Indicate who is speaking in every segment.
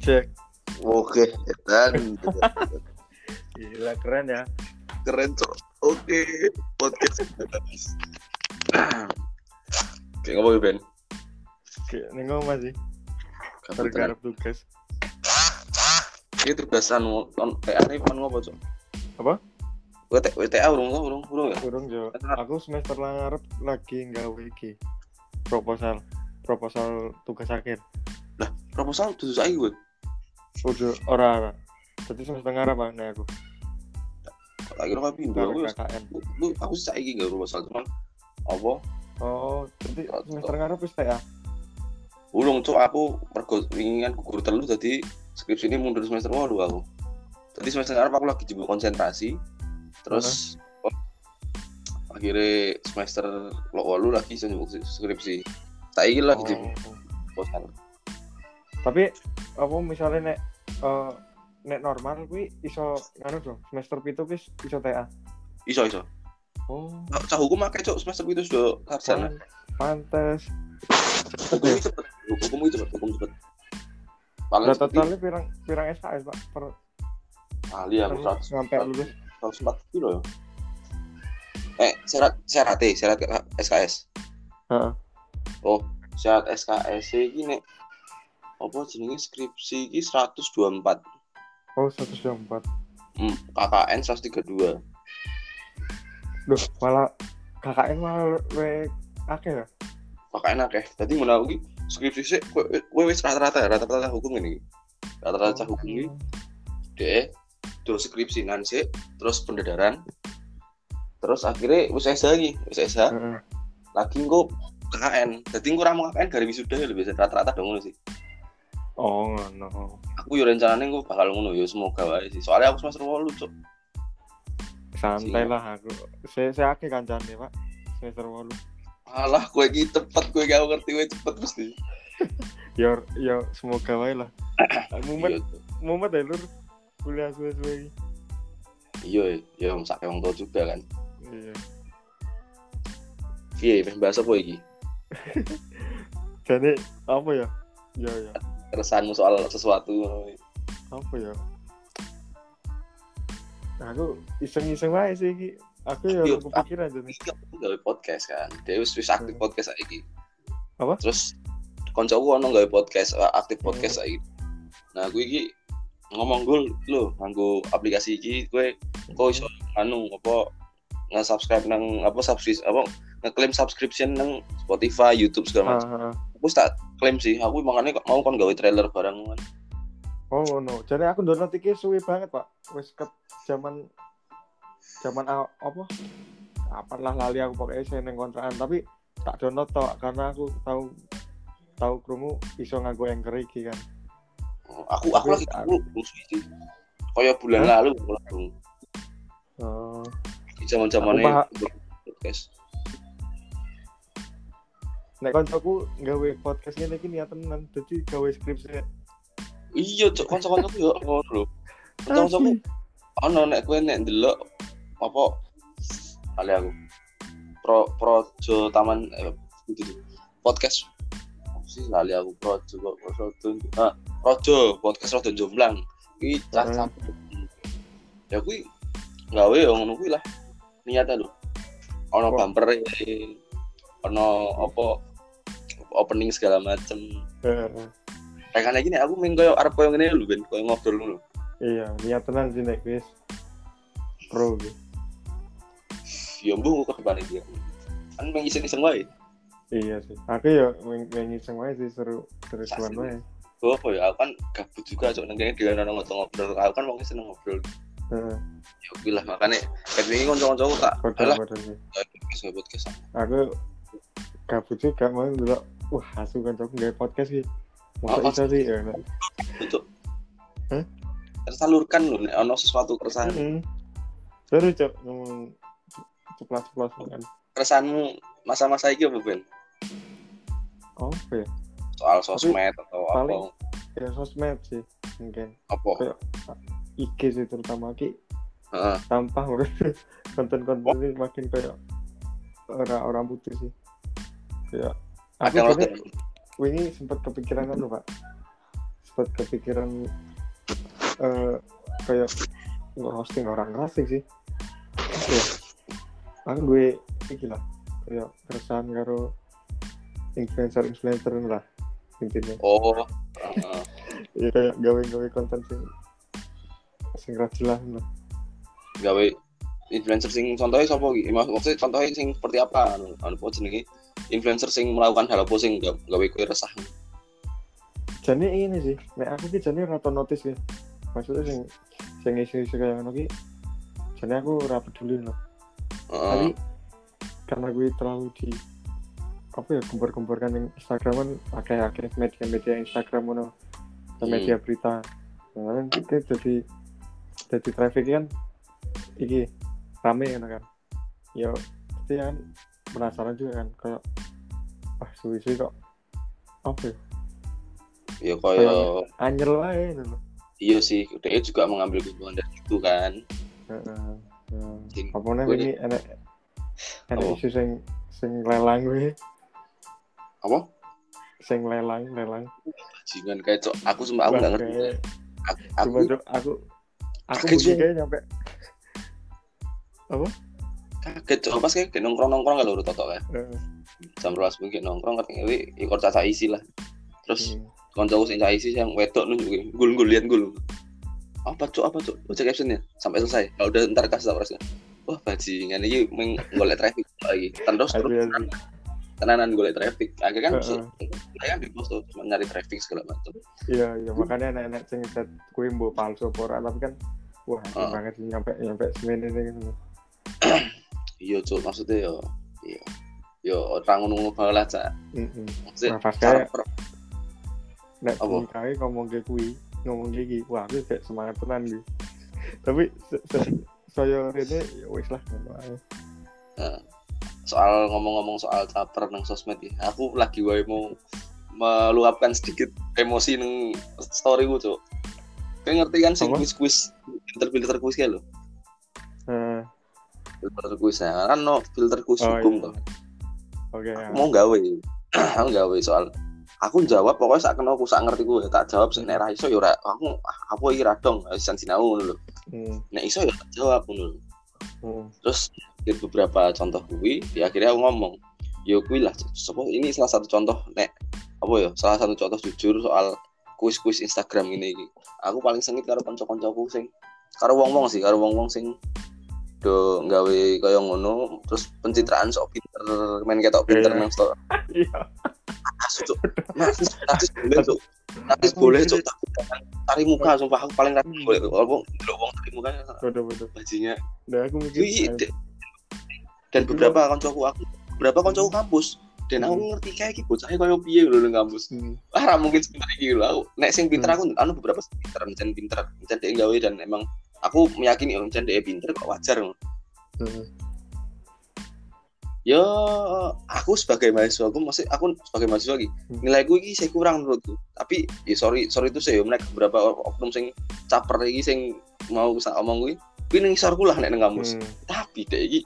Speaker 1: Cek.
Speaker 2: Oke, dan
Speaker 1: Gila keren ya.
Speaker 2: keren cok. Oke, podcast. Kayak ngomong Ben.
Speaker 1: Kayak ning ngomong sih.
Speaker 2: Kabutan.
Speaker 1: Tergarap tugas.
Speaker 2: Ini tugas anu on TA ini pan ngopo cok?
Speaker 1: Apa?
Speaker 2: WT WTA urung urung urung ya?
Speaker 1: Urung Jo. Aku semester ngarep lagi nggawe iki. Proposal. Proposal tugas akhir.
Speaker 2: Proposal tuh saya gue.
Speaker 1: Udah ora ora. Jadi semester ngarep ah, nek aku.
Speaker 2: Lagi orang pindah aku.
Speaker 1: KKN.
Speaker 2: Lu aku sih saiki gak proposal cuman apa?
Speaker 1: Oh, jadi semester ngarep wis TA.
Speaker 2: Urung cok aku mergo wingi kan gugur telu dadi skripsi ini mundur semester 8 aku. Tadi semester ngarep aku lagi jebuk konsentrasi. Terus oh, akhirnya semester lo walu lagi iso njebuk skripsi. Saiki lagi jebuk
Speaker 1: Oh.
Speaker 2: proposal.
Speaker 1: Tapi apa misalnya nek eh, nek normal kuwi iso nganu dong semester pitu wis iso TA.
Speaker 2: Iso iso.
Speaker 1: Oh,
Speaker 2: Cah hukum akeh cok semester itu sudah sarjana.
Speaker 1: pantes.
Speaker 2: Hukum itu cepet. Hukum itu cepet. Hukum cepet. Paling
Speaker 1: totalnya pirang pirang SKS Pak per
Speaker 2: kali aku
Speaker 1: per-
Speaker 2: seratus
Speaker 1: sampai lulus.
Speaker 2: seratus empat kilo ya. Eh syarat syarat eh syarat SKS.
Speaker 1: Heeh.
Speaker 2: Oh syarat SKS ini nek apa jenenge skripsi iki 124
Speaker 1: Oh, 124.
Speaker 2: hmm, KKN 132
Speaker 1: Duh, malah KKN malah we akeh ya.
Speaker 2: KKN akeh. Tadi mana iki skripsi sih kowe wis rata-rata ya, rata-rata hukum ini rata-rata hukum ini deh terus skripsi nanti terus pendadaran terus akhirnya wis S lagi wis S
Speaker 1: Heeh.
Speaker 2: lagi engko KKN jadi engko ramu KKN dari wisuda ya lebih rata-rata dong ngono sih
Speaker 1: Oh, ngono.
Speaker 2: aku yo rencananya engko bakal ngono yo semoga wae sih soalnya aku semester 8 cuk
Speaker 1: Santai lah aku. Saya saya akeh kancane, Pak. Semester 8.
Speaker 2: alah kowe iki cepet kowe gak ngerti kowe cepet mesti
Speaker 1: Yo yo semoga wae lah. Mumet
Speaker 2: Iya,
Speaker 1: mumet ya lur. Kuliah suwe-suwe iki.
Speaker 2: iya iya wong sak wong tua juga kan
Speaker 1: Iya.
Speaker 2: iya pengen bahas apa iki
Speaker 1: Jadi apa ya? Ya ya.
Speaker 2: Keresahanmu soal sesuatu
Speaker 1: Apa ya? Aku iseng-iseng wae sih iki. Aku ya kepikiran jadi.
Speaker 2: aku gawe podcast kan dia wis wis aktif
Speaker 1: Hmm.
Speaker 2: podcast saiki
Speaker 1: Apa?
Speaker 2: terus koncoku ono gawe podcast eh, aktif podcast saiki nah gue iki ngomong gue lo nganggo aplikasi iki gue kok iso anu apa nge-subscribe nang apa subscribe apa ngeklaim subscription nang Spotify, YouTube segala macam. Aku wis tak klaim sih. Aku makanya kok mau kon gawe trailer bareng kan.
Speaker 1: Oh no, jadi aku download iki suwi banget pak. Wes ke zaman zaman apa? Kapan lah lali aku pakai saya neng kontrakan tapi tak download tok karena aku tahu tahu krungu iso nganggo anchor iki kan.
Speaker 2: Aku aku lagi
Speaker 1: Tapi-
Speaker 2: aku musuh sih. Kayak bulan
Speaker 1: Hah?
Speaker 2: lalu aku langsung
Speaker 1: Oh,
Speaker 2: zaman-zamannya
Speaker 1: Aku
Speaker 2: podcast.
Speaker 1: Nek koncoku gawe podcast ngene iki niat tenan dadi gawe skripsi.
Speaker 2: Iya, cok kanca-kancaku yo ngono lho. Kanca-kancaku ono nek kowe nek ndelok apa kali aku pro projo taman eh, podcast apa sih lali aku projo kok projo ah projo podcast rodo jomblang iki cah
Speaker 1: Hmm.
Speaker 2: ya kuwi gawe yo ngono kuwi lah niatnya lho ono bumper ono apa opening segala macem
Speaker 1: Heeh.
Speaker 2: kayak kan gini aku main koyo arep koyo ngene lho ben koyo ngobrol ngono
Speaker 1: Iya, niat tenan sih nek wis pro gitu.
Speaker 2: ya mbuh kok kebalik dia kan main iseng-iseng wae
Speaker 1: Iya sih. Aku ya main iseng wae sih seru seru-seruan
Speaker 2: Asli.
Speaker 1: wae.
Speaker 2: Gue apa ya, aku kan gabut juga cok nengkene dengan orang ngobrol ngobrol aku kan mungkin seneng ngobrol
Speaker 1: Heeh.
Speaker 2: ya oke lah makanya kayak ini
Speaker 1: sih.
Speaker 2: podcast nggak podcast
Speaker 1: aku gabut juga mau dulu wah asu kan aku nggak podcast sih. Masa
Speaker 2: Oh,
Speaker 1: bisa sih ya Hah?
Speaker 2: tersalurkan loh nek ono sesuatu keresahan.
Speaker 1: Hmm. seru cok ngomong ceplas ceplas kan.
Speaker 2: Keresahanmu masa-masa iki apa Ben?
Speaker 1: Oh ya?
Speaker 2: Soal sosmed atau
Speaker 1: paling-
Speaker 2: apa
Speaker 1: ya sosmed sih mungkin.
Speaker 2: Apa?
Speaker 1: Kayak- IG sih terutama. Ki
Speaker 2: Heeh.
Speaker 1: sampah konten-konten ini makin kayak orang-orang putih sih. Kayak aku jadi
Speaker 2: nonton.
Speaker 1: ini sempat kepikiran kan pak? Sempat kepikiran eh kayak nge-hosting orang asing sih. Ya aku gue iki lah. Kayak keresahan karo influencer influencer lah intinya.
Speaker 2: Oh uh,
Speaker 1: ya kayak gawe-gawe konten sing sing jelas lah
Speaker 2: gawe influencer sing contohnya iki? Mak- maksudnya contohnya sing seperti apa? Anu anu jenenge influencer sing melakukan hal apa sing ga- gawe kowe resah.
Speaker 1: Jadi ini sih nek aku ki jane rata notice ya maksudnya sing sing isi-isi kayak ngono ki jane aku ora peduli loh tapi
Speaker 2: Heeh.
Speaker 1: karena gue terlalu di apa ya gempur-gemburkan yang Instagram kan akeh-akeh media-media Instagram dan
Speaker 2: Hmm.
Speaker 1: media berita. Nah, kan kita jadi jadi traffic kan iki rame kan kan. Ya pasti kan penasaran juga kan kayak wah suwi-suwi kok apa ya?
Speaker 2: Ya kaya
Speaker 1: anyel wae ngono
Speaker 2: iya sih dia juga mengambil keuntungan dari itu kan.
Speaker 1: Heeh. Apa
Speaker 2: gue
Speaker 1: ini enek
Speaker 2: Apa?
Speaker 1: isu sing sing lelang gue
Speaker 2: apa?
Speaker 1: Sing lelang lelang.
Speaker 2: Bajingan kayak cok aku sumpah aku nggak ngerti.
Speaker 1: Kayak-
Speaker 2: aku, aku
Speaker 1: Cuma Cuk, aku aku
Speaker 2: Kaget,
Speaker 1: mungkin
Speaker 2: Cuk.
Speaker 1: kayak nyampe
Speaker 2: kaget cok. Pas kayak kayak nongkrong nongkrong kalau udah totok ya
Speaker 1: eh,
Speaker 2: jam rolas mungkin nongkrong katanya wi ikut caca isi lah. Terus
Speaker 1: hmm.
Speaker 2: koncoku sing caca isi yang wedok nunjukin gul gul lihat gul. Apa cok? Apa cok? Baca captionnya sampai selesai. Kalau udah ntar kasih tau rasanya wah bajingan ini meng golek traffic lagi. Terus terus tenanan golek traffic. Akhirnya kan
Speaker 1: Heeh.
Speaker 2: saya di post tuh cuma nyari traffic segala macam.
Speaker 1: Iya iya. Makanya enak-enak sing kue mbok palsu apa ora tapi kan wah
Speaker 2: Heeh.
Speaker 1: banget sih nyampe nyampe semene ini gitu
Speaker 2: iya cok maksudnya yo iya. Yo orang ngono banget lah cak.
Speaker 1: Heeh.
Speaker 2: maksudnya
Speaker 1: Nah, kayak- nek nikahe ngomong ke kui ngomong kayak gini wah aku kayak semangat tenan gitu tapi saya ini ya wis lah
Speaker 2: soal ngomong-ngomong soal caper nang sosmed ya aku lagi wae mau meluapkan sedikit emosi nang story gue cok kayak ngerti kan
Speaker 1: Apa?
Speaker 2: quiz quiz filter filter quiz kayak lo filter quiz ya kan no filter quiz
Speaker 1: oh,
Speaker 2: hukum
Speaker 1: iya.
Speaker 2: tuh
Speaker 1: oke ya.
Speaker 2: mau gawe. Aku gawe soal aku jawab pokoknya sak kenal aku sak ngerti gue tak jawab sih nek iso ya ora aku apa iki ra dong sisan sinau ngono lho.
Speaker 1: Hmm,
Speaker 2: nek iso ya tak jawab ngono lho.
Speaker 1: Hmm.
Speaker 2: terus di beberapa contoh kuwi di akhirnya aku ngomong yo kuwi lah sopo ini salah satu contoh nek apa ya salah satu contoh jujur soal kuis-kuis Instagram ini iki. Aku paling sengit karo kanca-kancaku sing karo wong-wong sih karo wong-wong sing do nggawe kaya ngono terus pencitraan sok pinter main ketok pinter
Speaker 1: Iya.
Speaker 2: nang story
Speaker 1: iya.
Speaker 2: Asu cuk. Nasis boleh cuk. Nasis boleh cuk. Cari muka sumpah aku paling nasis
Speaker 1: Hmm.
Speaker 2: boleh walaupun ndelok wong cari muka
Speaker 1: betul betul.
Speaker 2: Bajinya.
Speaker 1: Nah, aku mikir
Speaker 2: dan beberapa koncoku aku beberapa koncoku kampus dan aku
Speaker 1: Hmm.
Speaker 2: ngerti kayak gitu bocahnya kayak piye lho nang kampus.
Speaker 1: Hmm,
Speaker 2: ah mungkin sebentar iki lho aku nek sing pinter aku anu beberapa sing pinter mencen pinter mencen dhek gawe dan emang aku meyakini oh mencen dhek pinter kok wajar
Speaker 1: hmm.
Speaker 2: ya aku sebagai mahasiswa aku masih aku sebagai mahasiswa lagi
Speaker 1: Hmm.
Speaker 2: nilaiku iki saya kurang menurutku tapi ya sorry sorry itu saya mereka beberapa oknum sing caper iki sing mau sak omong kuwi kuwi ning isorku lah nek nang kampus
Speaker 1: Hmm.
Speaker 2: tapi deh iki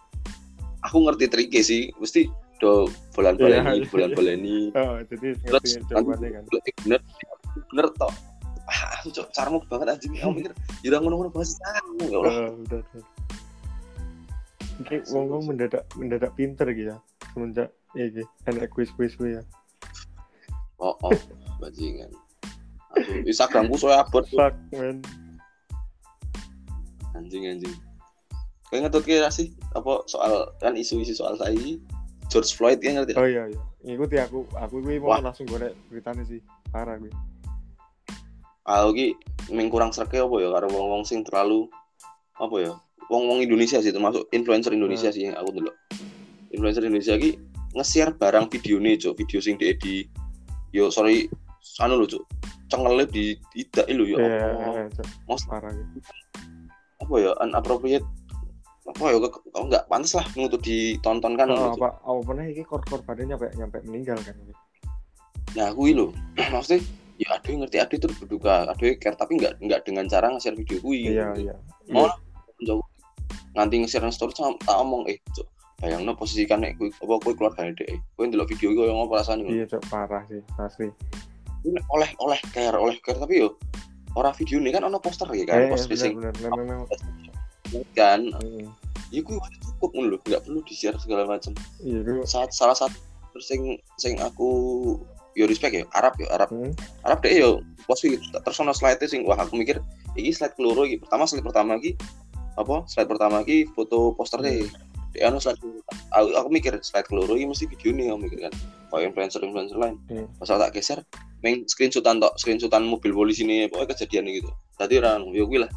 Speaker 2: aku ngerti triknya sih mesti do bulan boleni
Speaker 1: Iya.
Speaker 2: bulan boleni
Speaker 1: Oh, jadi
Speaker 2: terus
Speaker 1: kan.
Speaker 2: nanti bener bener toh ah aku cok caramu banget anjing aku mikir ya ngono ngono bahasa caramu ya Allah.
Speaker 1: Ini wong-wong mendadak mendadak pinter gitu ya. Semenjak iki enak kuis-kuis kuwi ya.
Speaker 2: oh oh bajingan Instagramku soalnya abot.
Speaker 1: Fuck man.
Speaker 2: anjing anjing kayak ngetut kira sih apa soal kan isu-isu soal saya George Floyd ya ngerti
Speaker 1: Oh iya iya. Ngikuti aku aku kuwi mau
Speaker 2: Wah.
Speaker 1: langsung golek beritanya sih. Parah kuwi.
Speaker 2: Aku ki ming kurang serke apa ya? Karo wong-wong sing terlalu apa ya? Wong-wong Indonesia sih termasuk influencer Indonesia sih yang aku dulu influencer Indonesia ki nge-share barang video nih cok video sing di di yo sorry anu lho cok cengelnya di tidak lho ya
Speaker 1: Iya,
Speaker 2: apa?
Speaker 1: iya.
Speaker 2: Mas-
Speaker 1: parah kuwi.
Speaker 2: apa ya inappropriate apa ya kok kok nggak pantas lah untuk ditonton kan
Speaker 1: Oh, apa apa pernah iki kor korbannya nyampe nyampe meninggal kan.
Speaker 2: nah aku lho maksudnya ya yang ngerti. Ada itu berduka yang care. Tapi nggak nggak dengan cara nge-share video kui
Speaker 1: Iya iya.
Speaker 2: mau jauh. Nganti nge-share story sama tak omong eh cok bayangno posisikan nek kuwi apa kuwi keluarga dhek kuwi ndelok video iku yang apa rasane?
Speaker 1: Iya cok parah sih asli.
Speaker 2: Ini oleh oleh care oleh care. Tapi yo orang video ini kan ono poster ya kan?
Speaker 1: Eh,
Speaker 2: poster sing
Speaker 1: bener memang memang.
Speaker 2: kan?
Speaker 1: Hmm.
Speaker 2: ya gue udah cukup ngono lho. Nggak perlu di share segala macam
Speaker 1: Iya gue.
Speaker 2: saat salah satu sing sing aku yo respect ya. Arab ya Arab.
Speaker 1: Hmm.
Speaker 2: Arab deh yo. Iki terus ono slide sing wah aku mikir iki slide keloro iki. Pertama slide pertama iki apa? Slide pertama iki foto poster deh di anu slide aku, aku mikir slide keloro iki mesti video nih aku mikir kan. Kayak influencer influencer lain.
Speaker 1: Hmm.
Speaker 2: pas tak geser main screenshotan tok screenshotan mobil polisi ini pokoknya kejadian gitu. Tadi orang yo lah.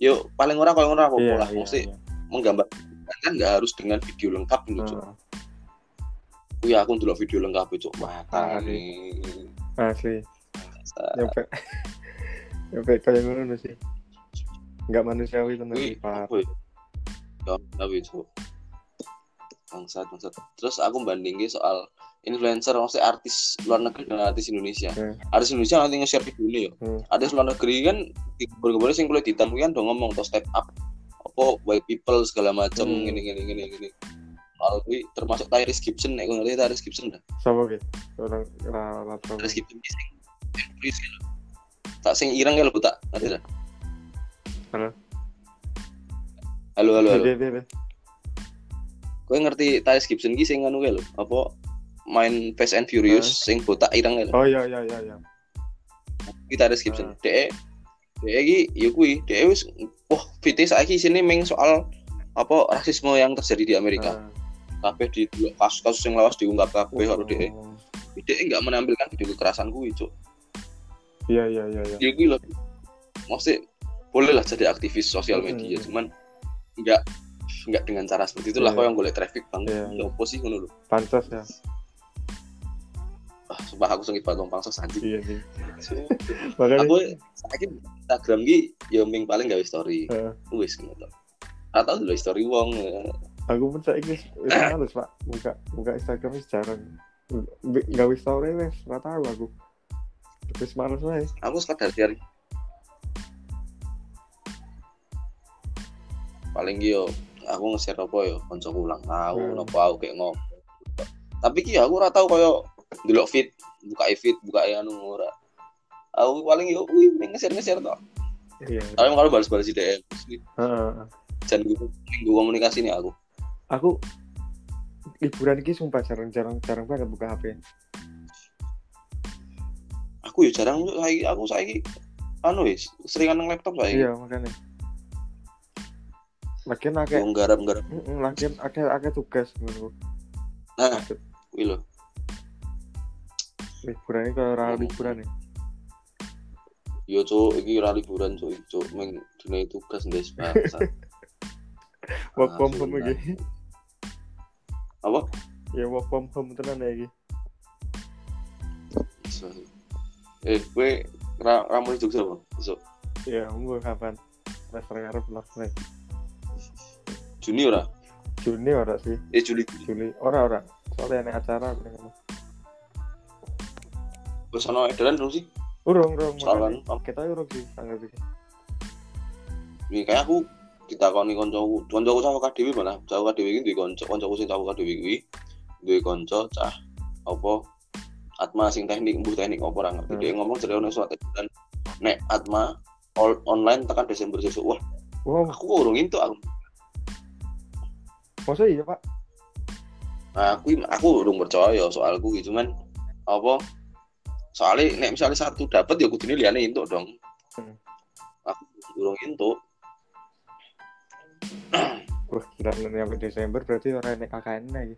Speaker 2: Yo paling ora kalau ora apa
Speaker 1: Iya,
Speaker 2: lah.
Speaker 1: iya,
Speaker 2: mesti
Speaker 1: iya.
Speaker 2: menggambar. Kan nggak harus dengan video lengkap gitu Cuk. Kuwi aku ndelok video lengkap itu nih
Speaker 1: Asli. Nyampe. Nyampe kayak ngono sih. Enggak manusiawi tenan
Speaker 2: Kuwi
Speaker 1: Pak.
Speaker 2: tapi itu bangsat bangsat. Terus aku bandingin soal influencer maksudnya artis luar negeri dan artis Indonesia.
Speaker 1: Hmm.
Speaker 2: Artis Indonesia nanti nge-share video ini ya.
Speaker 1: Hmm.
Speaker 2: Artis luar negeri kan berkebun sing kuliah ditan kuwi kan dong ngomong to step up apa white people segala macam
Speaker 1: Hmm.
Speaker 2: gini gini gini gini. Soal kuwi termasuk Tyrese Gibson nek ngerti Tyrese Gibson dah.
Speaker 1: Sama ge. Orang ra ra tau.
Speaker 2: Tyrese Gibson sing gitu. Tak sing ireng ya lho tak ngerti dah.
Speaker 1: Halo.
Speaker 2: Halo halo halo. Kowe ngerti Tyrese Gibson ki sing anu lho, apa main Fast and Furious sing botak ireng lho.
Speaker 1: Oh iya iya iya iya.
Speaker 2: Ki Tyrese Gibson.
Speaker 1: Ah.
Speaker 2: Dek Dek iki ya kuwi, dek wis wah VT saiki sini meng soal apa rasisme yang terjadi di Amerika.
Speaker 1: Ah.
Speaker 2: Kabeh di kasus-kasus yang lawas diungkap kabeh karo dek.
Speaker 1: Oh.
Speaker 2: Dek enggak menampilkan video kekerasan kuwi, Cuk.
Speaker 1: Iya iya iya iya.
Speaker 2: Ya kuwi lho. Maksudnya boleh lah jadi aktivis sosial media,
Speaker 1: Hmm.
Speaker 2: cuman enggak enggak dengan cara seperti itulah
Speaker 1: Iya.
Speaker 2: kau yang golek traffic bang.
Speaker 1: Iya.
Speaker 2: Ya opo sih ngono lho.
Speaker 1: Ya.
Speaker 2: Ah, sumpah aku sengit banget wong pangsos anjing.
Speaker 1: Iya sih. Makanya
Speaker 2: aku saiki Instagram ki ya ming paling gawe story
Speaker 1: Heeh.
Speaker 2: wis ngono atau dulu story wong ya.
Speaker 1: Aku pun saiki wis wis males, Pak. Buka buka Instagram wis jarang. Bi- Gawe story wis ora tahu aku. Wis males wae.
Speaker 2: aku sekadar share paling ki yo aku nge-share apa yo koncoku ulang tahun
Speaker 1: Hmm.
Speaker 2: apa aku kayak ngomong tapi ki aku ora tau koyo delok feed buka feed buka anu ora aku paling yo wih nge-share nge-share tok
Speaker 1: Iya.
Speaker 2: tapi kalau balas-balas di DM jangan gue komunikasi nih aku
Speaker 1: Aku liburan iki sumpah jarang-jarang jarang banget buka HP.
Speaker 2: aku ya jarang saiki aku saiki anu wis seringan nang laptop saiki
Speaker 1: Iya, makanya. Lagian akeh
Speaker 2: Wong garap-garap
Speaker 1: Heeh, lagian akeh akeh tugas menurutku.
Speaker 2: nah kuwi lho
Speaker 1: Liburan ini kalau ora liburan ya.
Speaker 2: Yo cuk, iki ora liburan cuk, cuk meng dene tugas ndes bangsa.
Speaker 1: Work from home
Speaker 2: sudah.
Speaker 1: iki.
Speaker 2: Apa?
Speaker 1: Ya work from home tenan ya iki.
Speaker 2: So- Eh, gue ra ra mulai Jogja apa? Besok.
Speaker 1: Ya, monggo kapan? Semester ngarep lah. Nek.
Speaker 2: Juni ora?
Speaker 1: Juni ora sih,
Speaker 2: Eh Juli.
Speaker 1: Juli. Ora ora. Soalnya ada acara aku ngono.
Speaker 2: Wis ana edaran dong sih.
Speaker 1: Urung, urung. Makanya. Kita urung sih tanggal iki.
Speaker 2: Ini kayak aku kita koni koncoku, koncoku cah KDW mana? Cah KDW iki duwe konco, koncoku sing cah KDW kuwi duwe konco cah apa Atma sing teknik, mbuh teknik apa ora ngerti.
Speaker 1: Hmm.
Speaker 2: Dia ngomong jare ono suatu dan nek Atma all- online tekan Desember sesuk. Wah,
Speaker 1: Wow,
Speaker 2: aku kok urung itu aku.
Speaker 1: masa iya, Pak?
Speaker 2: Nah, aku aku urung percaya soalku gitu cuman apa soalnya nek misalnya satu dapat ya kudune liyane entuk dong.
Speaker 1: Hmm.
Speaker 2: Aku urung entuk.
Speaker 1: Wah, kira nanti sampai Desember berarti ora enek KKN lagi.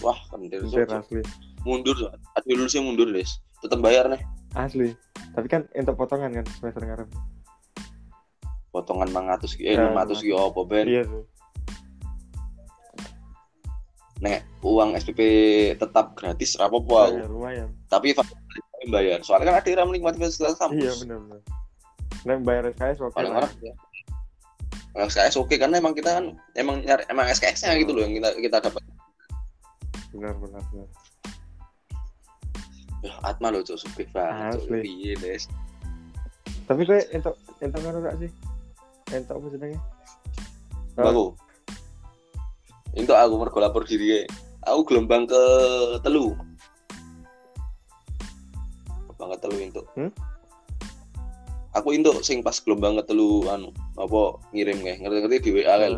Speaker 2: Wah, kendir
Speaker 1: Anjir,
Speaker 2: Cuk.
Speaker 1: asli.
Speaker 2: mundur. Adu lulusnya mundur, Des. Tetep bayar nih.
Speaker 1: Asli. Tapi kan entuk potongan kan semester ngarep.
Speaker 2: Potongan 500 ki, eh
Speaker 1: Ya,
Speaker 2: 600 ki apa ben.
Speaker 1: Iya sih.
Speaker 2: Nek uang SPP tetap gratis ra apa-apa aku.
Speaker 1: Ya, lumayan.
Speaker 2: Tapi bayar. Soalnya kan ada yang menikmati fasilitas kampus.
Speaker 1: Iya, benar benar. Nek bayar SKS oke
Speaker 2: Paling
Speaker 1: lah.
Speaker 2: SKS oke karena emang kita kan emang nyari emang SKS-nya gitu loh yang kita kita dapat.
Speaker 1: Benar benar benar.
Speaker 2: Ya, Atma loh, cok, sumpah banget. Piye, Des?
Speaker 1: Tapi kowe entuk entuk ngono gak sih? Entuk apa jenenge?
Speaker 2: Aku. Itu aku mergo lapor diri. Aku gelombang ke telu. banget telu untuk
Speaker 1: Hmm?
Speaker 2: aku itu sing pas gelombang ketelu anu apa ngirim kayak ngerti-ngerti di WA kan.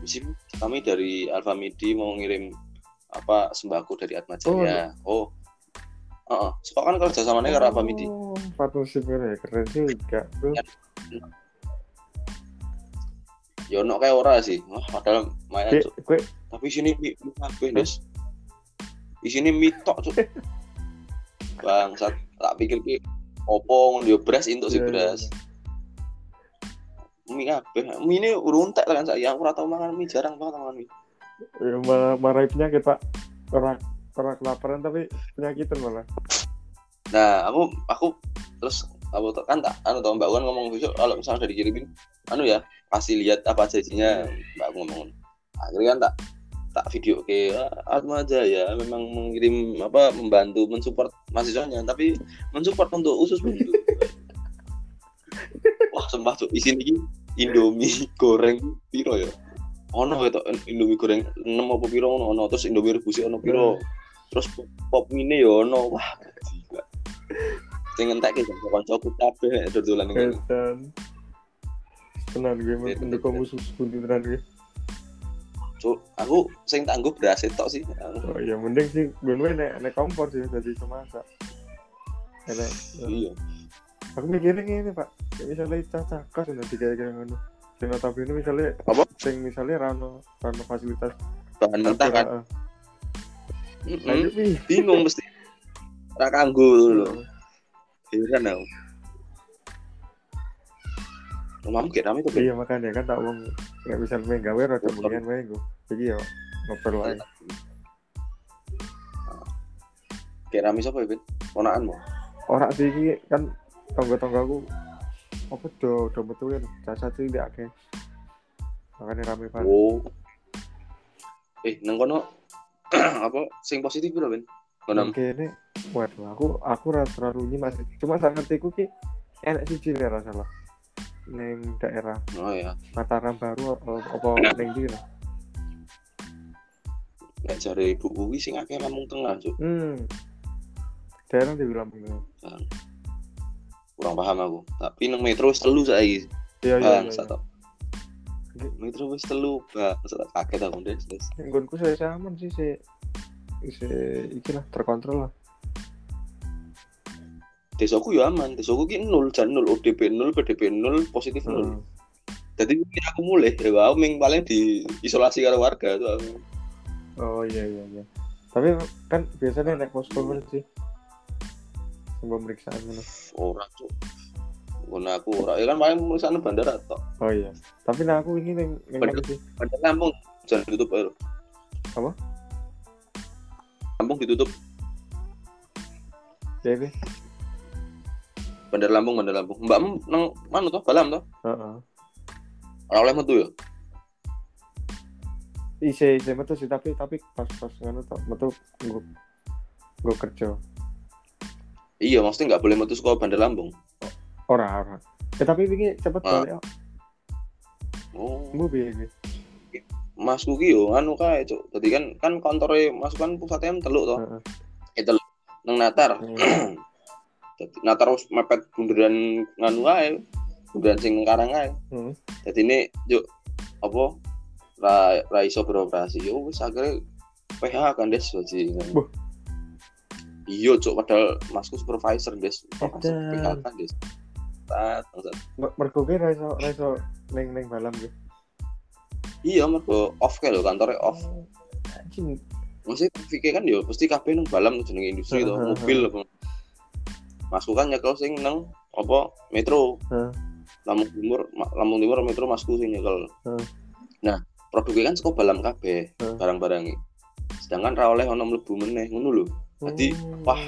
Speaker 2: Misi, kami dari Alfa Midi mau ngirim apa sembako dari Atma Jaya. Oh. Heeh. Sok kan kerja sama karo Alfa Midi.
Speaker 1: Oh, partnership ini keren juga bro
Speaker 2: Ya. Ya ono kayak ora sih. Wah, padahal Cuk.
Speaker 1: gue
Speaker 2: Tapi sini mi kabeh, Des. Di sini mitok, Cuk. Bangsat, tak pikir ki opo ngono yo beras entuk sih
Speaker 1: Iya, iya,
Speaker 2: beras. Mie kabeh. Mie ini urung entek kan saya. Aku ora tau mangan mie, jarang banget mangan mie.
Speaker 1: ya, malah marai penyakit pak orang orang kelaparan tapi penyakitan malah
Speaker 2: Nah, aku aku terus aku kan tak anu tau Mbak Wan ngomong besok kalau misalnya udah dikirimin anu ya kasih lihat apa aja isinya Mbak aku ngomong akhirnya kan tak tak video ke Atma aja ya memang mengirim apa membantu mensupport mahasiswanya tapi mensupport untuk usus buntu wah sumpah tuh isi ini Indomie goreng piro ya? Ono gitu Indomie goreng 6 apa piro ono ono. Terus Indomie rebus ono piro? Terus pop, pop mini ya ono. Wah gila. Sing entek iki kanca-kancaku kabeh dodolan ngene.
Speaker 1: Kesan tenan gue
Speaker 2: Iya,
Speaker 1: mendukung musuh buntu tenan gue.
Speaker 2: Cuk, aku sing tangguh beras tok sih.
Speaker 1: Oh ya mending sih gue gue nek nek kompor sih jadi semasak enak.
Speaker 2: Iya
Speaker 1: aku mikirin ini pak. Misalnya caca kos nanti kayak kayak ngono. Sing notabene misalnya
Speaker 2: Apa?
Speaker 1: sing misalnya rano rano fasilitas
Speaker 2: bahan mentah kan? bingung mesti. Ra kanggo lho. Heran aku. Mamamu kayak rame tuh,
Speaker 1: iya makanya kan tak wong nggak bisa main gawe rada mendingan wae gue jadi ya ngoper wae
Speaker 2: Kayak rame siapa ya, Ben? Ponakanmu?
Speaker 1: orang sih kan tonggo-tonggoku apa do do metu kan caca sih tidak akeh makanya rame banget
Speaker 2: Oh. Eh, nang kono apa sing positif lho, Ben? Kono.
Speaker 1: Oke ini waduh aku aku rasa terlalu masih cuma sangat ngertiku ki enak sih cili rasa lah neng daerah
Speaker 2: Oh ya,
Speaker 1: Mataram baru apa neng di
Speaker 2: nek jare ibu kuwi sing akeh Lampung Tengah, Cuk.
Speaker 1: hmm daerah di Lampung Tengah.
Speaker 2: Kurang paham aku. Tapi nang metro wis telu saiki.
Speaker 1: iya iya
Speaker 2: Bang,
Speaker 1: iya
Speaker 2: satu. Metro wis telu, Bang. Kaget aku, Des. Des.
Speaker 1: nggonku saya aman sih si si iki lah terkontrol lah
Speaker 2: Desaku ya aman. Desaku ki nol, jan nol, ODP nol, PDP nol, positif nol.
Speaker 1: Hmm.
Speaker 2: Jadi mungkin aku mulai, ya aku ming paling di isolasi karo warga tuh aku.
Speaker 1: oh iya iya iya tapi kan biasanya naik posko kan sih pemeriksaan gitu.
Speaker 2: Ora, Cuk. Ngono aku ora. Ya kan paling pemeriksaan bandara tok.
Speaker 1: oh iya tapi nah aku ini mana sih
Speaker 2: Bandara Lampung jangan ditutup baru.
Speaker 1: Apa?
Speaker 2: Lampung ditutup.
Speaker 1: ya ini
Speaker 2: Bandar Lampung, Bandar Lampung. Mbakmu nang mana tuh? Balam tuh?
Speaker 1: Heeh.
Speaker 2: Ora oleh metu ya?
Speaker 1: isi isi metu sih tapi tapi pas pas ngono tok metu gue gue kerja
Speaker 2: Iya, maksudnya nggak boleh metu sekolah Bandar Lampung.
Speaker 1: ora ora eh tapi ini cepet
Speaker 2: Ah.
Speaker 1: balik oh mau ini
Speaker 2: Mas Kuki yo anu kae, Cuk. Dadi kan kan kantore Mas kan pusatnya teluk to.
Speaker 1: Heeh.
Speaker 2: Eh teluk. Nang Natar. Dadi Natar wis mepet bunderan nganu kae. Bunderan sing Karang kae.
Speaker 1: Hmm.
Speaker 2: Dadi ini yuk apa ra ra iso beroperasi. Yo wis akhirnya PH kan des sih. Iya, Cuk, padahal Masku supervisor des. Supervisor bangsat.
Speaker 1: Mer- mergo neng neng balam gitu
Speaker 2: Iya, mergo off kae lho, kantornya off.
Speaker 1: anjing
Speaker 2: Maksudnya pikir kan yo pasti kabeh nang balam jenenge industri to, mobil apa. Masku kan nyekel sing nang apa metro.
Speaker 1: Heeh.
Speaker 2: Lampung Timur, Lampung Timur metro masku sing nyekel. Nah, produknya kan saka balam kabeh barang-barangnya. Sedangkan ra oleh ono mlebu meneh ngono lho. Jadi,
Speaker 1: Hmm.
Speaker 2: wah.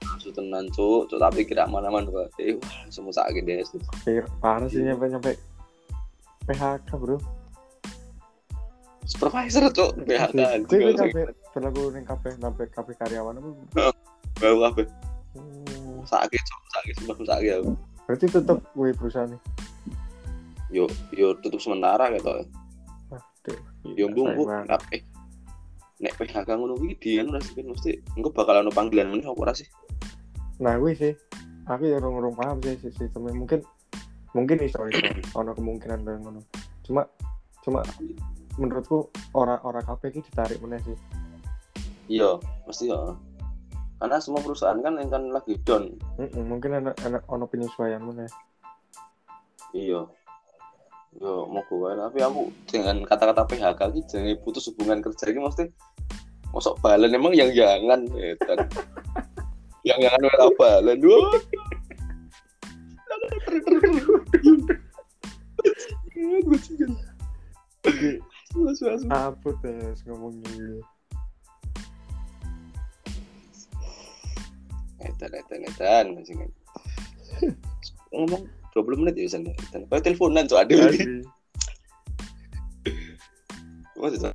Speaker 2: Maksud tenan cuk, cuk tapi kira mana-mana. Eh, wah, semua sakit deh.
Speaker 1: Kayak parah sih nyampe nyampe PHK bro
Speaker 2: Supervisor cuk, PHK.
Speaker 1: gue gue sampai berlaku neng kafe sampai kafe karyawan apa
Speaker 2: Bau.
Speaker 1: Hmm.
Speaker 2: Sakit cuk, sakit sumpah sakit aku.
Speaker 1: berarti tetap gue perusahaan nih
Speaker 2: Yo yo tutup sementara gitu. Yo
Speaker 1: gila,
Speaker 2: mbung nek PHK ngono kuwi di anu rasih mesti. Engko bakal ono panggilan meneh apa ora sih?
Speaker 1: nah gue sih. Aku ya orang paham sih si- sistemnya. Mungkin mungkin iso iso ono kemungkinan dan ngono. Cuma cuma menurutku orang-orang kabeh iki ditarik meneh sih.
Speaker 2: Iya mesti ya. Karena semua perusahaan kan yang kan lagi down.
Speaker 1: Mm-mm, mungkin enak enak ono penyesuaian meneh.
Speaker 2: Iya. Yo mau gue tapi aku dengan kata-kata PHK ini jangan putus hubungan kerja ini mesti masuk balen emang yang jangan edan. Yang jangan mereka balen. Dua
Speaker 1: apa tes ngomong gini
Speaker 2: edan edan edan. Masih ngomong 20 menit ya bisa edan. Kayak teleponan tuh ada. Maksudnya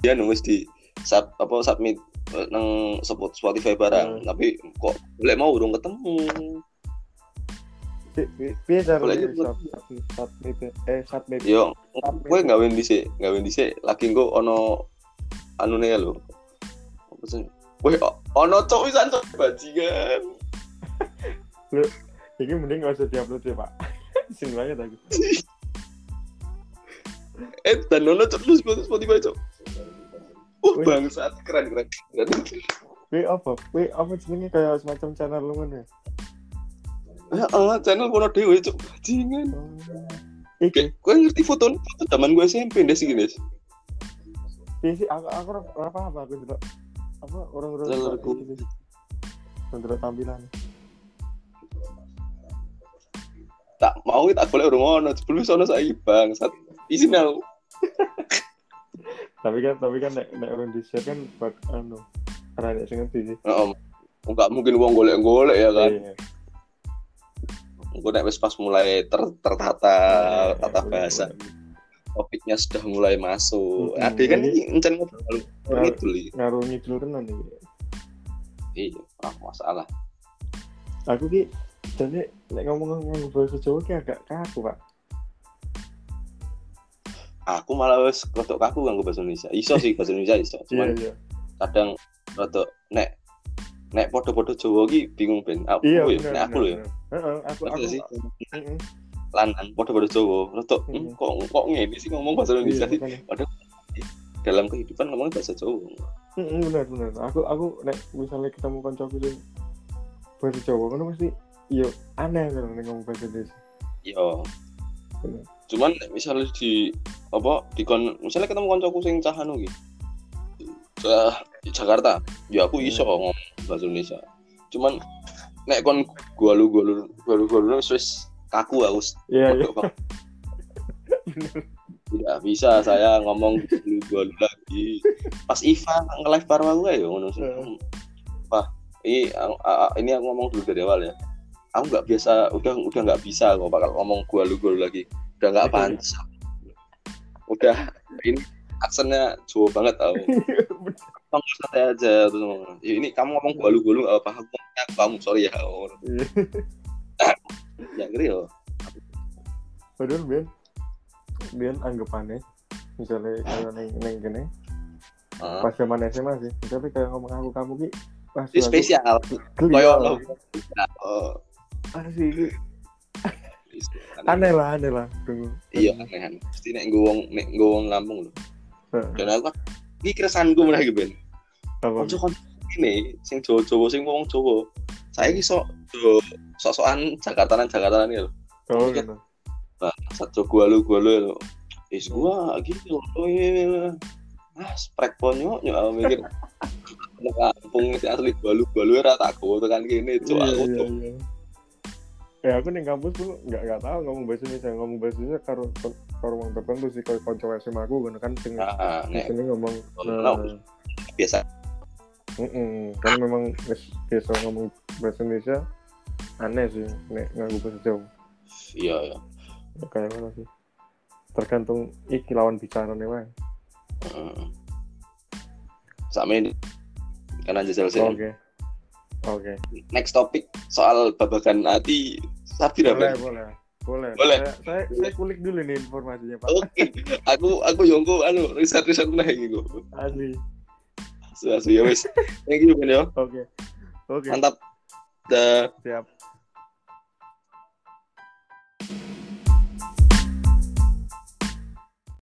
Speaker 2: dia nulis di sub, apa submit nang Spot- Spotify barang,
Speaker 1: Hmm.
Speaker 2: tapi kok boleh mau urung ketemu.
Speaker 1: Pi- pi- piye cara submit eh submit
Speaker 2: Yo, gue ngawin dhisik, ngawin dhisik lagi engko ono anune ya lho. Apa sih? O- ono cok wisan cok bajingan.
Speaker 1: ini mending gak usah diupload ya pak Isin banget aku
Speaker 2: Eh, dan ono cok lu Spotify cok. Wah, bangsat keren keren.
Speaker 1: Wih apa? Wih apa jenenge kayak semacam channel lu mana?
Speaker 2: Heeh, channel kono dhewe cok bajingan.
Speaker 1: Iki,
Speaker 2: Kayak gue ngerti foto foto zaman gue SMP deh sih guys.
Speaker 1: iki sih aku aku ora- apa aku juga apa orang-orang gitu. Untuk tampilan.
Speaker 2: tak mau tak boleh urung ono sebelum sono saiki bangsat izin aku
Speaker 1: Tapi kan tapi kan nek nek orang di share kan bak anu. Ora nek sing ngerti sih.
Speaker 2: Heeh. Enggak mungkin uang golek-golek ya kan.
Speaker 1: Iya.
Speaker 2: Gue nek wis pas mulai ter, tertata
Speaker 1: Iya,
Speaker 2: tata
Speaker 1: iya,
Speaker 2: bahasa,
Speaker 1: iya.
Speaker 2: topiknya sudah mulai masuk.
Speaker 1: Mm-mm.
Speaker 2: Ade kan ini encen ngobrol itu li.
Speaker 1: Ngaruh ngidul tenan iki.
Speaker 2: Iya, ah masalah.
Speaker 1: Aku ki jadi nek ngomong ngomong bahasa Jawa ki agak kaku, Pak.
Speaker 2: Aku malah wis rotok kaku nganggo bahasa Indonesia. Iso sih bahasa Indonesia iso.
Speaker 1: Iya,
Speaker 2: Cuman
Speaker 1: iya.
Speaker 2: kadang rotok nek nek podo-podo Jawa ki bingung ben. Aku
Speaker 1: Iya,
Speaker 2: ya, nek aku lho ya.
Speaker 1: Heeh, aku aku.
Speaker 2: sih?
Speaker 1: Heeh.
Speaker 2: Lanang podo-podo Jawa. Rotok hmm, kok kok ngene sih ngomong bahasa
Speaker 1: Iya,
Speaker 2: Indonesia sih.
Speaker 1: makanya.
Speaker 2: Dalam kehidupan ngomongnya bahasa Jawa.
Speaker 1: Heeh, bener bener. Aku aku nek misalnya ketemu kancaku sing bahasa Jawa kan pasti yo aneh kan ngomong bahasa Indonesia.
Speaker 2: Iya.
Speaker 1: Bener.
Speaker 2: Cuman misalnya di apa di kon misalnya ketemu kancaku sing cah anu iki. Cah di Jakarta, ya aku iso
Speaker 1: Hmm.
Speaker 2: ngomong bahasa Indonesia. Cuman nek kon gua lu gua lu gua lu gua lu wis kaku aku.
Speaker 1: Iya, iya.
Speaker 2: banget. Tidak bisa saya ngomong lu gua lu lagi. Pas Iva nge-live baru aku ya ngono sih.
Speaker 1: Heeh.
Speaker 2: Wah, ini ini aku ngomong dulu dari awal ya. Aku nggak biasa, udah udah nggak bisa kok bakal ngomong gua lu gua lu lagi. Udah nggak pantas. Udah ini aksennya Jawa banget tau. Kamu santai aja terus ngomong. "Ya, ini kamu ngomong gua lu gua lu nggak apa aku ngomongnya kamu sorry ya.
Speaker 1: Iya.
Speaker 2: Ya ngeri yo.
Speaker 1: Padahal Bian Bian anggapannya misalnya kayak neng neng gini
Speaker 2: Ah,
Speaker 1: pas zaman SMA sih tapi kayak ngomong aku kamu ki pas
Speaker 2: spesial. Kayak. Oh,
Speaker 1: asli ki aneh lah aneh lah tunggu
Speaker 2: Iya, aneh aneh. Pasti nek gue wong nek gue wong Lampung.
Speaker 1: Heeh.
Speaker 2: Dan aku kan iki keresahanku meneh iki Ben.
Speaker 1: apa
Speaker 2: Konco-konco ini sing Jawa-Jawa sing ngomong Jawa. Saya iki sok do- sok-sokan Jakartanan Jakartanan ya lho.
Speaker 1: oh
Speaker 2: Oke.
Speaker 1: gitu
Speaker 2: Nah, satu gua lu gua lu lho. Is gua gitu. Oh iya. Ah, sprek ponyo nyok aku mikir. Kampung sing asli gua lu gua lu ora tak gowo tekan
Speaker 1: iya
Speaker 2: aku
Speaker 1: iya
Speaker 2: tuh.
Speaker 1: iya ya aku nih kampus tuh nggak nggak tahu ngomong bahasa Indonesia. Ngomong bahasa Indonesia karo karo orang tertentu sih kalau konco SMA aku kan kan sing di
Speaker 2: nek
Speaker 1: sini ngomong
Speaker 2: nah, biasa.
Speaker 1: Mm kan memang biasa ngomong bahasa Indonesia aneh sih nek nganggo bahasa Jawa.
Speaker 2: Iya ya.
Speaker 1: Ya, kayak mana sih. Tergantung iki lawan bicara nih wae.
Speaker 2: Heeh. Sakmen kan aja selesai.
Speaker 1: oke. Oke.
Speaker 2: Next topik soal babagan hati Sapi
Speaker 1: boleh
Speaker 2: apa?
Speaker 1: boleh boleh
Speaker 2: Boleh.
Speaker 1: saya, saya, saya kulik dulu nih informasinya pak
Speaker 2: Oke, aku aku yongko anu riset riset nah gitu.
Speaker 1: asli
Speaker 2: Asu asu ya wis. Thank you Ben ya.
Speaker 1: oke oke
Speaker 2: Mantap. Dah.
Speaker 1: siap